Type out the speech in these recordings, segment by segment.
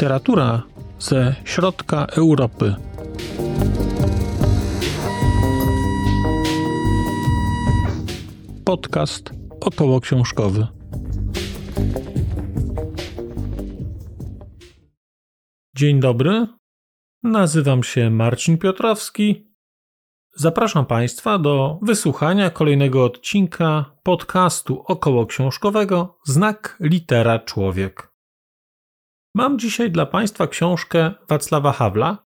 Literatura ze środka Europy. Podcast około książkowy. Dzień dobry. Nazywam się Marcin Piotrowski. Zapraszam Państwa do wysłuchania kolejnego odcinka podcastu około książkowego Znak litera człowiek. Mam dzisiaj dla Państwa książkę Wacława Hawla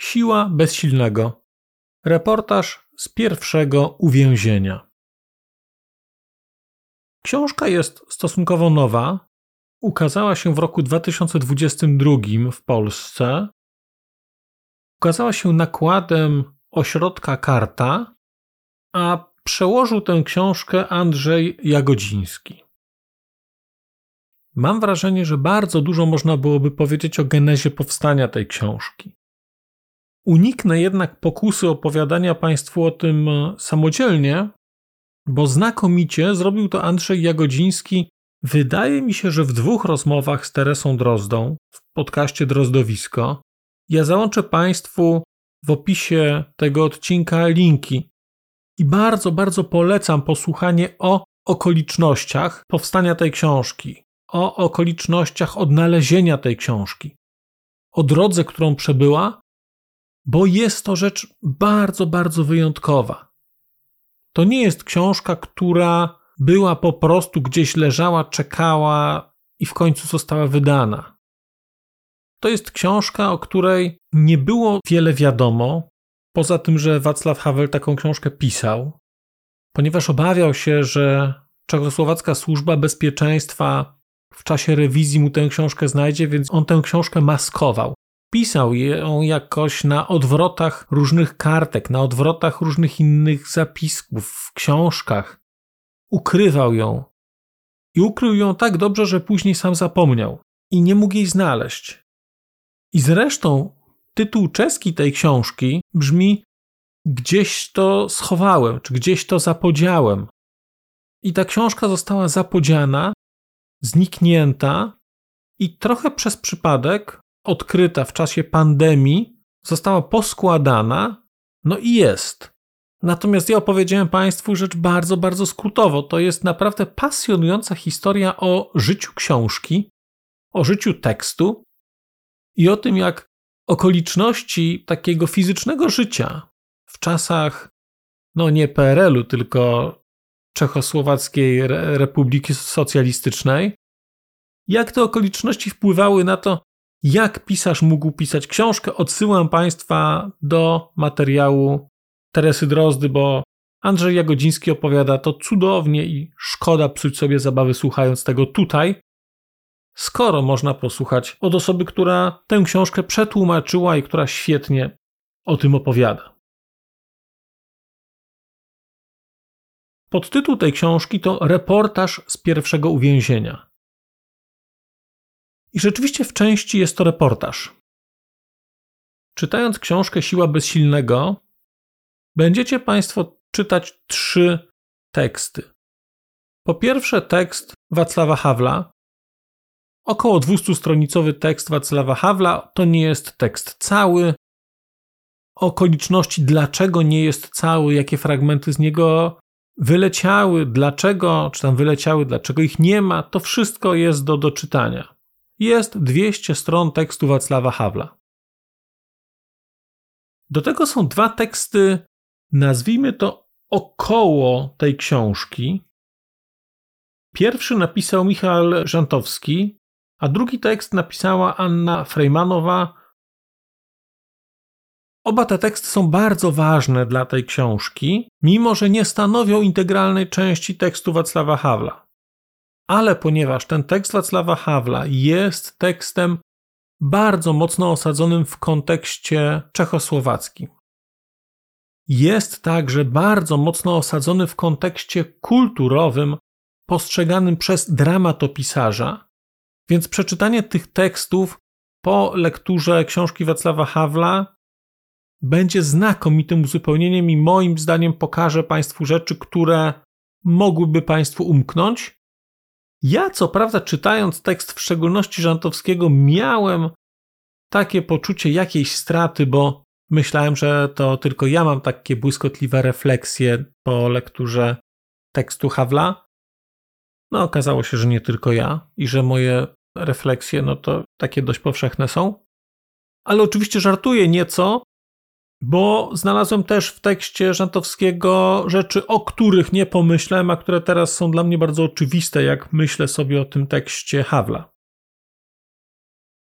Siła bezsilnego. Reportaż z pierwszego uwięzienia. Książka jest stosunkowo nowa. Ukazała się w roku 2022 w Polsce. Ukazała się nakładem ośrodka Karta, a przełożył tę książkę Andrzej Jagodziński. Mam wrażenie, że bardzo dużo można byłoby powiedzieć o genezie powstania tej książki. Uniknę jednak pokusy opowiadania Państwu o tym e, samodzielnie, bo znakomicie zrobił to Andrzej Jagodziński. Wydaje mi się, że w dwóch rozmowach z Teresą Drozdą w podcaście Drozdowisko. Ja załączę Państwu w opisie tego odcinka linki i bardzo, bardzo polecam posłuchanie o okolicznościach powstania tej książki o okolicznościach odnalezienia tej książki, o drodze, którą przebyła, bo jest to rzecz bardzo, bardzo wyjątkowa. To nie jest książka, która była po prostu gdzieś leżała, czekała i w końcu została wydana. To jest książka, o której nie było wiele wiadomo, poza tym, że Wacław Havel taką książkę pisał, ponieważ obawiał się, że czechosłowacka służba bezpieczeństwa w czasie rewizji mu tę książkę znajdzie, więc on tę książkę maskował. Pisał ją jakoś na odwrotach różnych kartek, na odwrotach różnych innych zapisków, w książkach. Ukrywał ją. I ukrył ją tak dobrze, że później sam zapomniał i nie mógł jej znaleźć. I zresztą tytuł czeski tej książki brzmi Gdzieś to schowałem, czy gdzieś to zapodziałem. I ta książka została zapodziana zniknięta i trochę przez przypadek odkryta w czasie pandemii, została poskładana, no i jest. Natomiast ja opowiedziałem Państwu rzecz bardzo, bardzo skrótowo. To jest naprawdę pasjonująca historia o życiu książki, o życiu tekstu i o tym, jak okoliczności takiego fizycznego życia w czasach, no nie PRL-u, tylko Czechosłowackiej Republiki Socjalistycznej, jak te okoliczności wpływały na to, jak pisarz mógł pisać książkę. Odsyłam Państwa do materiału Teresy Drozdy, bo Andrzej Jagodziński opowiada to cudownie i szkoda psuć sobie zabawy słuchając tego tutaj, skoro można posłuchać od osoby, która tę książkę przetłumaczyła i która świetnie o tym opowiada. Podtytuł tej książki to Reportaż z pierwszego uwięzienia. I rzeczywiście w części jest to reportaż. Czytając książkę Siła Bezsilnego, będziecie Państwo czytać trzy teksty. Po pierwsze, tekst Wacława Hawla. Około 200-stronicowy tekst Wacława Hawla to nie jest tekst cały. Okoliczności, dlaczego nie jest cały, jakie fragmenty z niego wyleciały, dlaczego, czy tam wyleciały, dlaczego ich nie ma, to wszystko jest do doczytania. Jest 200 stron tekstu Wacława Hawla. Do tego są dwa teksty, nazwijmy to około tej książki. Pierwszy napisał Michał Żantowski, a drugi tekst napisała Anna Frejmanowa Oba te teksty są bardzo ważne dla tej książki, mimo że nie stanowią integralnej części tekstu Wacława Hawla. Ale ponieważ ten tekst Wacława Hawla jest tekstem bardzo mocno osadzonym w kontekście czechosłowackim, jest także bardzo mocno osadzony w kontekście kulturowym, postrzeganym przez dramatopisarza, więc przeczytanie tych tekstów po lekturze książki Wacława Hawla będzie znakomitym uzupełnieniem i moim zdaniem pokaże Państwu rzeczy, które mogłyby Państwu umknąć. Ja, co prawda, czytając tekst w szczególności Żantowskiego, miałem takie poczucie jakiejś straty, bo myślałem, że to tylko ja mam takie błyskotliwe refleksje po lekturze tekstu Hawla. No, okazało się, że nie tylko ja i że moje refleksje, no to takie dość powszechne są. Ale oczywiście żartuję nieco, bo znalazłem też w tekście Żantowskiego rzeczy, o których nie pomyślałem, a które teraz są dla mnie bardzo oczywiste, jak myślę sobie o tym tekście Hawla.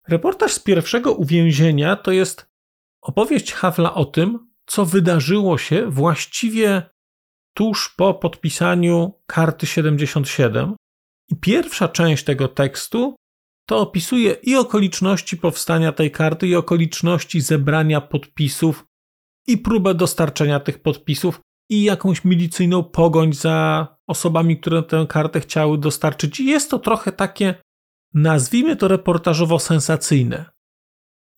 Reportaż z pierwszego uwięzienia to jest opowieść Hawla o tym, co wydarzyło się właściwie tuż po podpisaniu karty 77. I pierwsza część tego tekstu to opisuje i okoliczności powstania tej karty, i okoliczności zebrania podpisów, i próbę dostarczenia tych podpisów, i jakąś milicyjną pogoń za osobami, które tę kartę chciały dostarczyć. I jest to trochę takie, nazwijmy to reportażowo sensacyjne.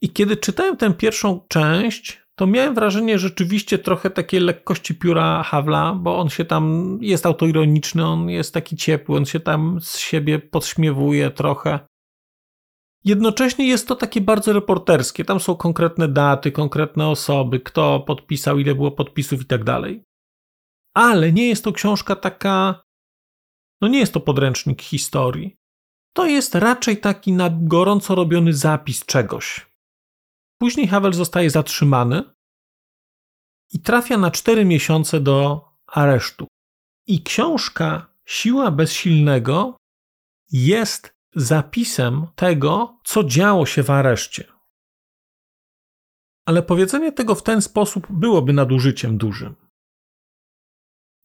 I kiedy czytałem tę pierwszą część, to miałem wrażenie rzeczywiście trochę takiej lekkości pióra Hawla, bo on się tam jest autoironiczny, on jest taki ciepły, on się tam z siebie podśmiewuje trochę. Jednocześnie jest to takie bardzo reporterskie. Tam są konkretne daty, konkretne osoby, kto podpisał, ile było podpisów i tak dalej. Ale nie jest to książka taka. No nie jest to podręcznik historii. To jest raczej taki na gorąco robiony zapis czegoś. Później Havel zostaje zatrzymany i trafia na cztery miesiące do aresztu. I książka Siła bezsilnego jest zapisem tego, co działo się w areszcie. Ale powiedzenie tego w ten sposób byłoby nadużyciem dużym.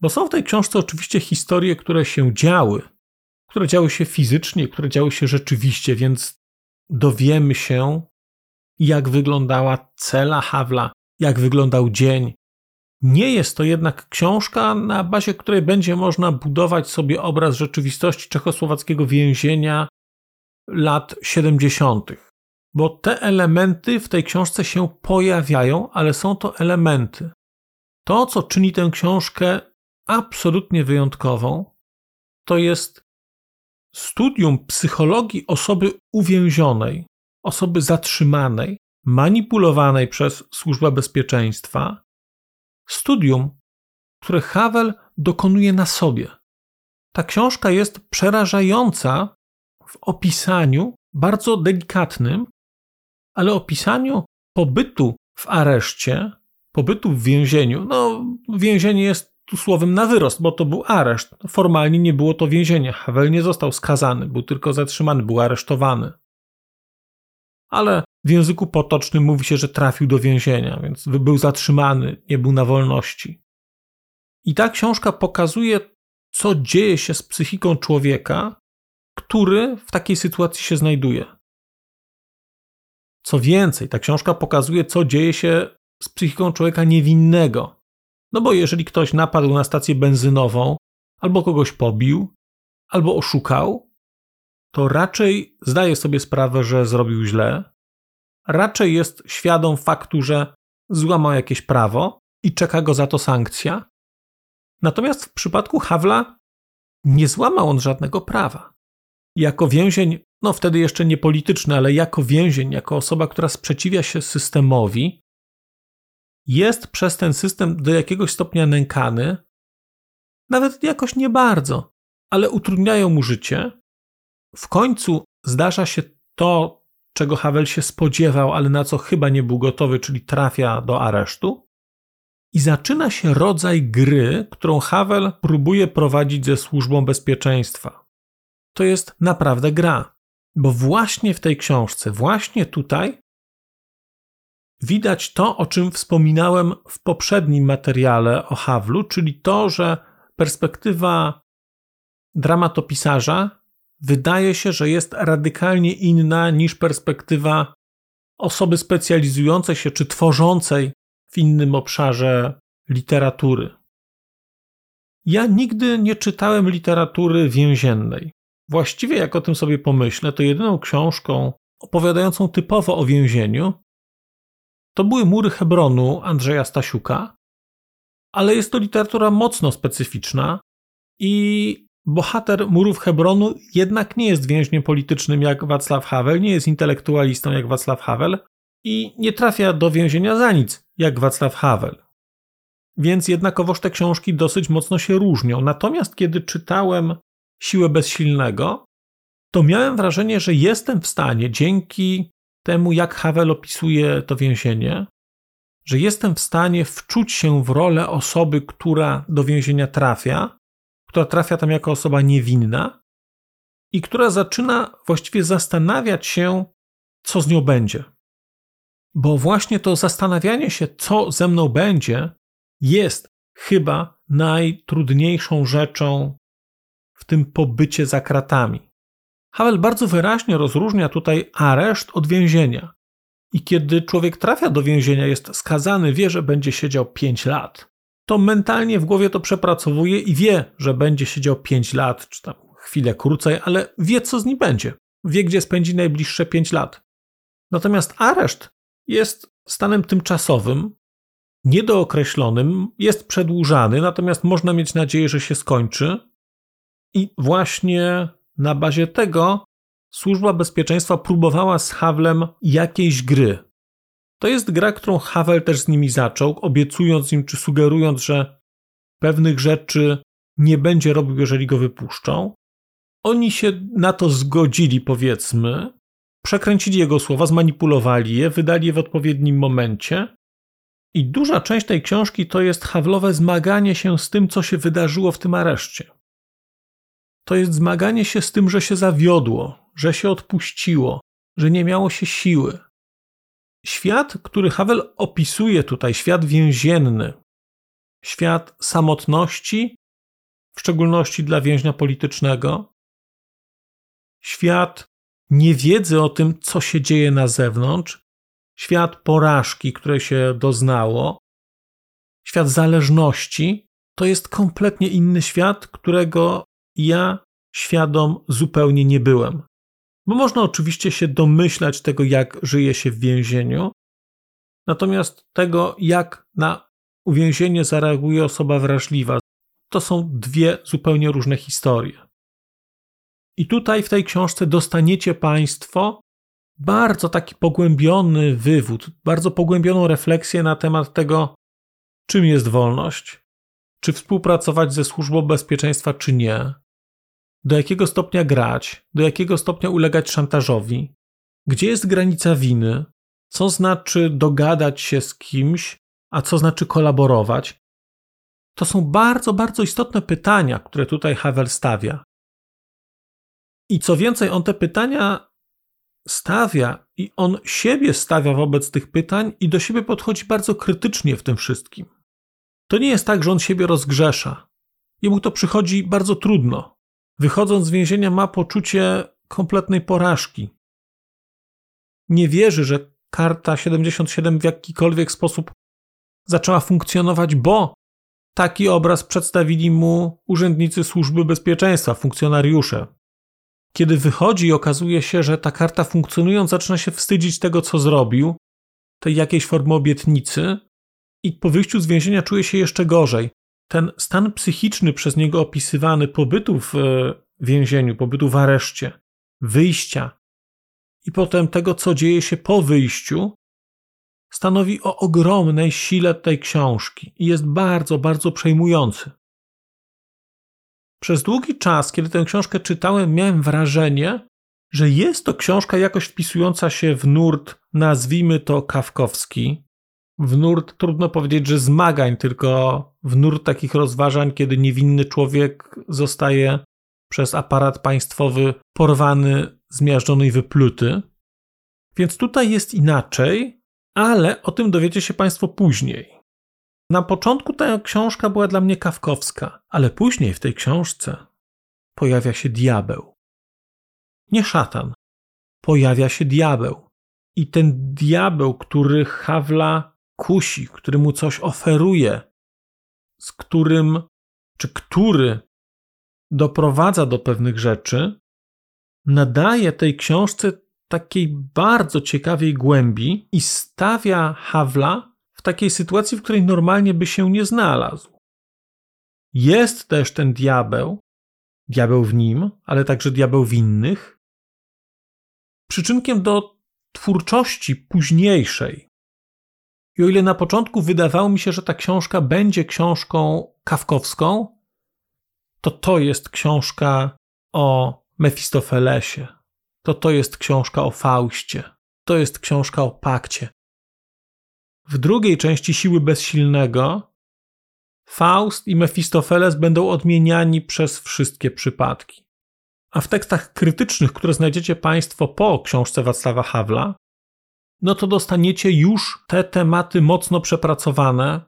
Bo są w tej książce oczywiście historie, które się działy, które działy się fizycznie, które działy się rzeczywiście, więc dowiemy się, jak wyglądała cela Hawla, jak wyglądał dzień. Nie jest to jednak książka, na bazie której będzie można budować sobie obraz rzeczywistości czechosłowackiego więzienia lat 70., bo te elementy w tej książce się pojawiają, ale są to elementy. To, co czyni tę książkę absolutnie wyjątkową, to jest studium psychologii osoby uwięzionej, osoby zatrzymanej, manipulowanej przez służbę bezpieczeństwa, studium, które Havel dokonuje na sobie. Ta książka jest przerażająca w opisaniu bardzo delikatnym, ale opisaniu pobytu w areszcie, pobytu w więzieniu. No, więzienie jest tu słowem na wyrost, bo to był areszt. Formalnie nie było to więzienie. Havel nie został skazany, był tylko zatrzymany, był aresztowany. Ale w języku potocznym mówi się, że trafił do więzienia, więc był zatrzymany, nie był na wolności. I ta książka pokazuje, co dzieje się z psychiką człowieka, który w takiej sytuacji się znajduje. Co więcej, ta książka pokazuje, co dzieje się z psychiką człowieka niewinnego. No bo jeżeli ktoś napadł na stację benzynową, albo kogoś pobił, albo oszukał, to raczej zdaje sobie sprawę, że zrobił źle, raczej jest świadom faktu, że złamał jakieś prawo i czeka go za to sankcja. Natomiast w przypadku Hawla nie złamał on żadnego prawa jako więzień, no wtedy jeszcze nie polityczny, ale jako więzień, jako osoba, która sprzeciwia się systemowi, jest przez ten system do jakiegoś stopnia nękany, nawet jakoś nie bardzo, ale utrudniają mu życie. W końcu zdarza się to, czego Havel się spodziewał, ale na co chyba nie był gotowy, czyli trafia do aresztu. I zaczyna się rodzaj gry, którą Havel próbuje prowadzić ze służbą bezpieczeństwa to jest naprawdę gra. Bo właśnie w tej książce, właśnie tutaj widać to, o czym wspominałem w poprzednim materiale o Hawlu, czyli to, że perspektywa dramatopisarza wydaje się, że jest radykalnie inna niż perspektywa osoby specjalizującej się czy tworzącej w innym obszarze literatury. Ja nigdy nie czytałem literatury więziennej. Właściwie, jak o tym sobie pomyślę, to jedyną książką opowiadającą typowo o więzieniu to były Mury Hebronu Andrzeja Stasiuka, ale jest to literatura mocno specyficzna i bohater Murów Hebronu jednak nie jest więźniem politycznym jak Wacław Havel, nie jest intelektualistą jak Wacław Havel, i nie trafia do więzienia za nic, jak Wacław Havel. Więc jednakowoż te książki dosyć mocno się różnią. Natomiast kiedy czytałem Siłę Bezsilnego, to miałem wrażenie, że jestem w stanie dzięki temu, jak Havel opisuje to więzienie, że jestem w stanie wczuć się w rolę osoby, która do więzienia trafia, która trafia tam jako osoba niewinna i która zaczyna właściwie zastanawiać się, co z nią będzie. Bo właśnie to zastanawianie się, co ze mną będzie, jest chyba najtrudniejszą rzeczą tym pobycie za kratami. Havel bardzo wyraźnie rozróżnia tutaj areszt od więzienia. I kiedy człowiek trafia do więzienia, jest skazany, wie, że będzie siedział 5 lat, to mentalnie w głowie to przepracowuje i wie, że będzie siedział 5 lat, czy tam chwilę krócej, ale wie, co z nim będzie. Wie, gdzie spędzi najbliższe 5 lat. Natomiast areszt jest stanem tymczasowym, niedookreślonym, jest przedłużany, natomiast można mieć nadzieję, że się skończy. I właśnie na bazie tego Służba Bezpieczeństwa próbowała z Hawlem jakiejś gry. To jest gra, którą Havel też z nimi zaczął, obiecując im czy sugerując, że pewnych rzeczy nie będzie robił, jeżeli go wypuszczą. Oni się na to zgodzili, powiedzmy, przekręcili jego słowa, zmanipulowali je, wydali je w odpowiednim momencie. I duża część tej książki to jest Hawlowe zmaganie się z tym, co się wydarzyło w tym areszcie. To jest zmaganie się z tym, że się zawiodło, że się odpuściło, że nie miało się siły. Świat, który Havel opisuje tutaj, świat więzienny, świat samotności, w szczególności dla więźnia politycznego, świat niewiedzy o tym, co się dzieje na zewnątrz, świat porażki, której się doznało, świat zależności, to jest kompletnie inny świat, którego ja świadom zupełnie nie byłem. Bo można oczywiście się domyślać tego, jak żyje się w więzieniu, natomiast tego, jak na uwięzienie zareaguje osoba wrażliwa, to są dwie zupełnie różne historie. I tutaj w tej książce dostaniecie Państwo bardzo taki pogłębiony wywód, bardzo pogłębioną refleksję na temat tego, czym jest wolność, czy współpracować ze służbą bezpieczeństwa, czy nie, do jakiego stopnia grać, do jakiego stopnia ulegać szantażowi, gdzie jest granica winy, co znaczy dogadać się z kimś, a co znaczy kolaborować. To są bardzo, bardzo istotne pytania, które tutaj Havel stawia. I co więcej, on te pytania stawia i on siebie stawia wobec tych pytań i do siebie podchodzi bardzo krytycznie w tym wszystkim. To nie jest tak, że on siebie rozgrzesza. Jemu to przychodzi bardzo trudno wychodząc z więzienia, ma poczucie kompletnej porażki. Nie wierzy, że karta 77 w jakikolwiek sposób zaczęła funkcjonować, bo taki obraz przedstawili mu urzędnicy służby bezpieczeństwa, funkcjonariusze. Kiedy wychodzi okazuje się, że ta karta funkcjonując zaczyna się wstydzić tego, co zrobił, tej jakiejś formy obietnicy, i po wyjściu z więzienia czuje się jeszcze gorzej ten stan psychiczny przez niego opisywany pobytu w e, więzieniu, pobytu w areszcie, wyjścia i potem tego, co dzieje się po wyjściu, stanowi o ogromnej sile tej książki i jest bardzo, bardzo przejmujący. Przez długi czas, kiedy tę książkę czytałem, miałem wrażenie, że jest to książka jakoś wpisująca się w nurt, nazwijmy to kawkowski, w nurt, trudno powiedzieć, że zmagań, tylko w nurt takich rozważań, kiedy niewinny człowiek zostaje przez aparat państwowy porwany, zmiażdżony i wypluty. Więc tutaj jest inaczej, ale o tym dowiecie się Państwo później. Na początku ta książka była dla mnie kawkowska, ale później w tej książce pojawia się diabeł. Nie szatan. Pojawia się diabeł. I ten diabeł, który Hawla kusi, który mu coś oferuje, z którym, czy który doprowadza do pewnych rzeczy, nadaje tej książce takiej bardzo ciekawej głębi i stawia Hawla w takiej sytuacji, w której normalnie by się nie znalazł. Jest też ten diabeł, diabeł w nim, ale także diabeł w innych. Przyczynkiem do twórczości późniejszej. I o ile na początku wydawało mi się, że ta książka będzie książką kawkowską, to to jest książka o Mefistofelesie, to to jest książka o Faustie, to jest książka o Pakcie. W drugiej części Siły Bezsilnego Faust i Mefistofeles będą odmieniani przez wszystkie przypadki. A w tekstach krytycznych, które znajdziecie Państwo po książce Wacława Hawla, no to dostaniecie już te tematy mocno przepracowane,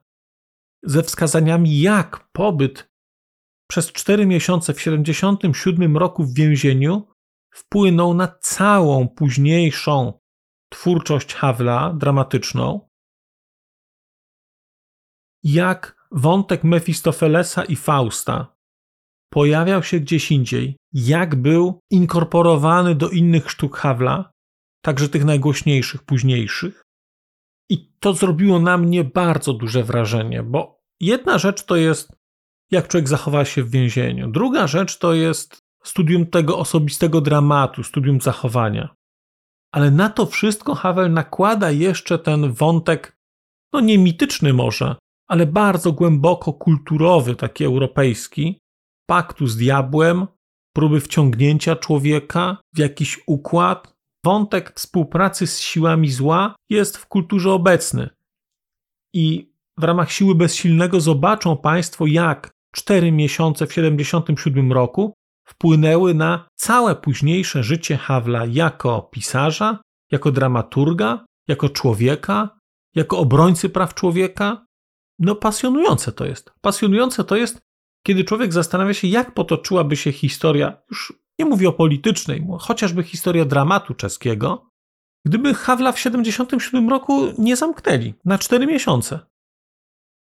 ze wskazaniami, jak pobyt przez cztery miesiące w 77 roku w więzieniu wpłynął na całą późniejszą twórczość Hawla dramatyczną, jak wątek Mefistofelesa i Fausta pojawiał się gdzieś indziej, jak był inkorporowany do innych sztuk Hawla, także tych najgłośniejszych, późniejszych. I to zrobiło na mnie bardzo duże wrażenie, bo jedna rzecz to jest, jak człowiek zachowa się w więzieniu, druga rzecz to jest studium tego osobistego dramatu, studium zachowania. Ale na to wszystko Havel nakłada jeszcze ten wątek, no nie mityczny może, ale bardzo głęboko kulturowy, taki europejski, paktu z diabłem, próby wciągnięcia człowieka w jakiś układ. Wątek współpracy z siłami zła jest w kulturze obecny. I w ramach siły bezsilnego zobaczą Państwo, jak cztery miesiące w 77 roku wpłynęły na całe późniejsze życie Hawla jako pisarza, jako dramaturga, jako człowieka, jako obrońcy praw człowieka. No, pasjonujące to jest. Pasjonujące to jest, kiedy człowiek zastanawia się, jak potoczyłaby się historia, już nie mówię o politycznej, chociażby historia dramatu czeskiego, gdyby Hawla w 77 roku nie zamknęli na 4 miesiące.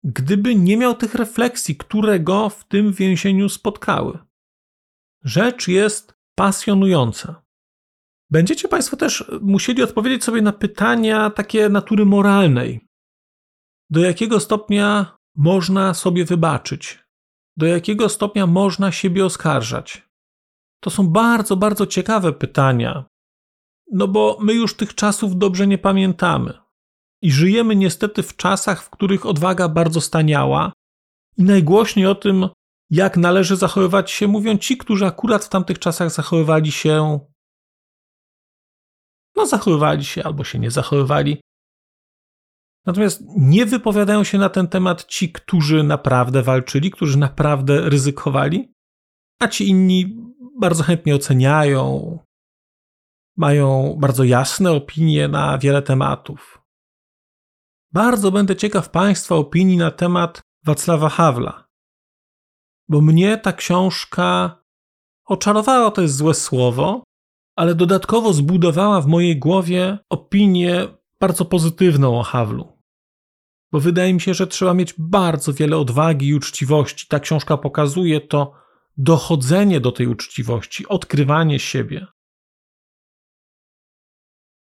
Gdyby nie miał tych refleksji, które go w tym więzieniu spotkały. Rzecz jest pasjonująca. Będziecie Państwo też musieli odpowiedzieć sobie na pytania takie natury moralnej. Do jakiego stopnia można sobie wybaczyć? Do jakiego stopnia można siebie oskarżać? To są bardzo, bardzo ciekawe pytania, no bo my już tych czasów dobrze nie pamiętamy. I żyjemy niestety w czasach, w których odwaga bardzo staniała, i najgłośniej o tym jak należy zachowywać się, mówią ci, którzy akurat w tamtych czasach zachowywali się. No, zachowywali się albo się nie zachowywali. Natomiast nie wypowiadają się na ten temat ci, którzy naprawdę walczyli, którzy naprawdę ryzykowali, a ci inni bardzo chętnie oceniają, mają bardzo jasne opinie na wiele tematów. Bardzo będę ciekaw Państwa opinii na temat Wacława Hawla bo mnie ta książka oczarowała to jest złe słowo, ale dodatkowo zbudowała w mojej głowie opinię bardzo pozytywną o Hawlu. Bo wydaje mi się, że trzeba mieć bardzo wiele odwagi i uczciwości. Ta książka pokazuje to dochodzenie do tej uczciwości, odkrywanie siebie.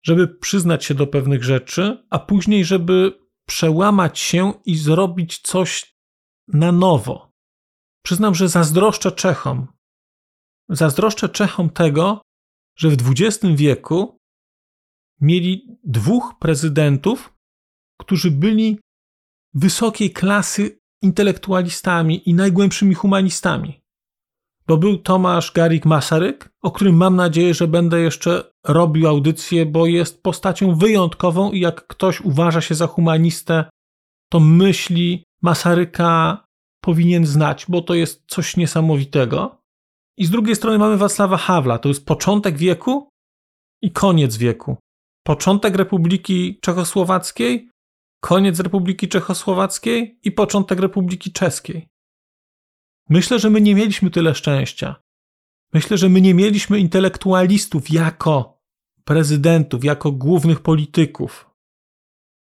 Żeby przyznać się do pewnych rzeczy, a później, żeby przełamać się i zrobić coś na nowo Przyznam, że zazdroszczę Czechom. Zazdroszczę Czechom tego, że w XX wieku mieli dwóch prezydentów, którzy byli wysokiej klasy intelektualistami i najgłębszymi humanistami. Bo był Tomasz Garik Masaryk, o którym mam nadzieję, że będę jeszcze robił audycję, bo jest postacią wyjątkową i jak ktoś uważa się za humanistę, to myśli Masaryka powinien znać, bo to jest coś niesamowitego. I z drugiej strony mamy Wacława Hawla, to jest początek wieku i koniec wieku. Początek Republiki Czechosłowackiej, koniec Republiki Czechosłowackiej i początek Republiki Czeskiej. Myślę, że my nie mieliśmy tyle szczęścia. Myślę, że my nie mieliśmy intelektualistów jako prezydentów, jako głównych polityków.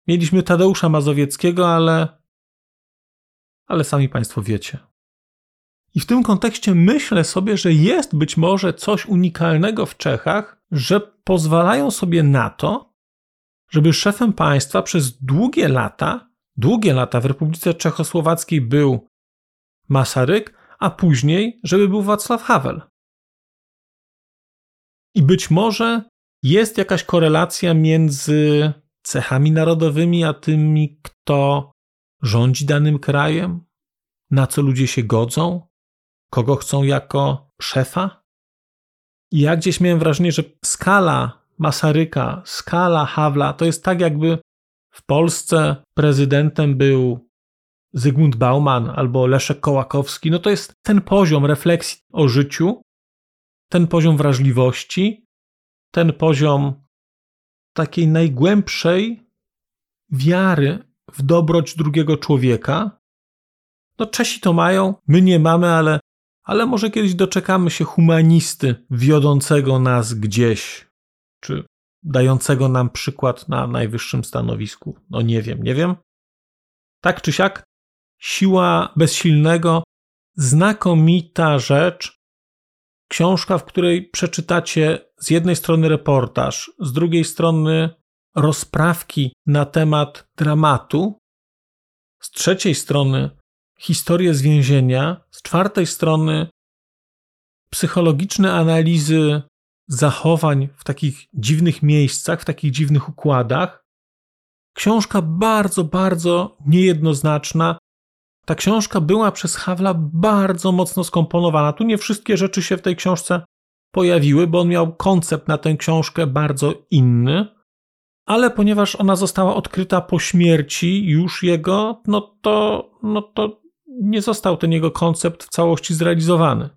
Mieliśmy Tadeusza Mazowieckiego, ale ale sami Państwo wiecie. I w tym kontekście myślę sobie, że jest być może coś unikalnego w Czechach, że pozwalają sobie na to, żeby szefem państwa przez długie lata, długie lata w Republice Czechosłowackiej był Masaryk, a później, żeby był Wacław Havel. I być może jest jakaś korelacja między cechami narodowymi a tymi, kto rządzi danym krajem, na co ludzie się godzą, kogo chcą jako szefa. I ja gdzieś miałem wrażenie, że skala Masaryka, skala Hawla to jest tak, jakby w Polsce prezydentem był Zygmunt Bauman albo Leszek Kołakowski. No to jest ten poziom refleksji o życiu, ten poziom wrażliwości, ten poziom takiej najgłębszej wiary w dobroć drugiego człowieka. No Czesi to mają, my nie mamy, ale, ale może kiedyś doczekamy się humanisty wiodącego nas gdzieś, czy dającego nam przykład na najwyższym stanowisku. No nie wiem, nie wiem. Tak czy siak, siła bezsilnego, znakomita rzecz, książka, w której przeczytacie z jednej strony reportaż, z drugiej strony rozprawki na temat dramatu, z trzeciej strony historię z więzienia, z czwartej strony psychologiczne analizy zachowań w takich dziwnych miejscach, w takich dziwnych układach. Książka bardzo, bardzo niejednoznaczna, ta książka była przez Hawla bardzo mocno skomponowana. Tu nie wszystkie rzeczy się w tej książce pojawiły, bo on miał koncept na tę książkę bardzo inny, ale ponieważ ona została odkryta po śmierci już jego, no to, no to nie został ten jego koncept w całości zrealizowany.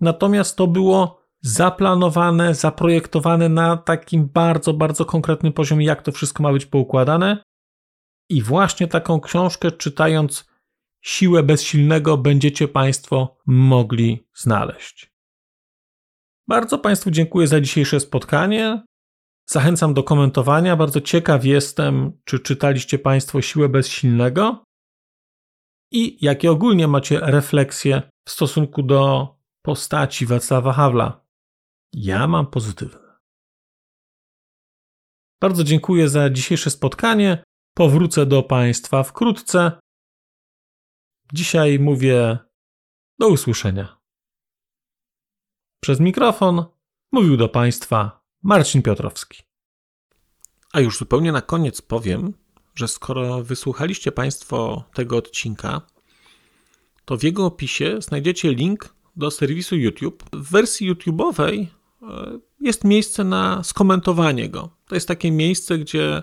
Natomiast to było zaplanowane, zaprojektowane na takim bardzo, bardzo konkretnym poziomie, jak to wszystko ma być poukładane. I właśnie taką książkę czytając siłę bezsilnego będziecie Państwo mogli znaleźć. Bardzo Państwu dziękuję za dzisiejsze spotkanie. Zachęcam do komentowania. Bardzo ciekaw jestem, czy czytaliście Państwo Siłę Bezsilnego i jakie ogólnie macie refleksje w stosunku do postaci Wacława Hawla. Ja mam pozytywne. Bardzo dziękuję za dzisiejsze spotkanie. Powrócę do Państwa wkrótce. Dzisiaj mówię do usłyszenia. Przez mikrofon mówił do Państwa Marcin Piotrowski. A już zupełnie na koniec powiem, że skoro wysłuchaliście Państwo tego odcinka, to w jego opisie znajdziecie link do serwisu YouTube. W wersji YouTube'owej e, jest miejsce na skomentowanie go. To jest takie miejsce, gdzie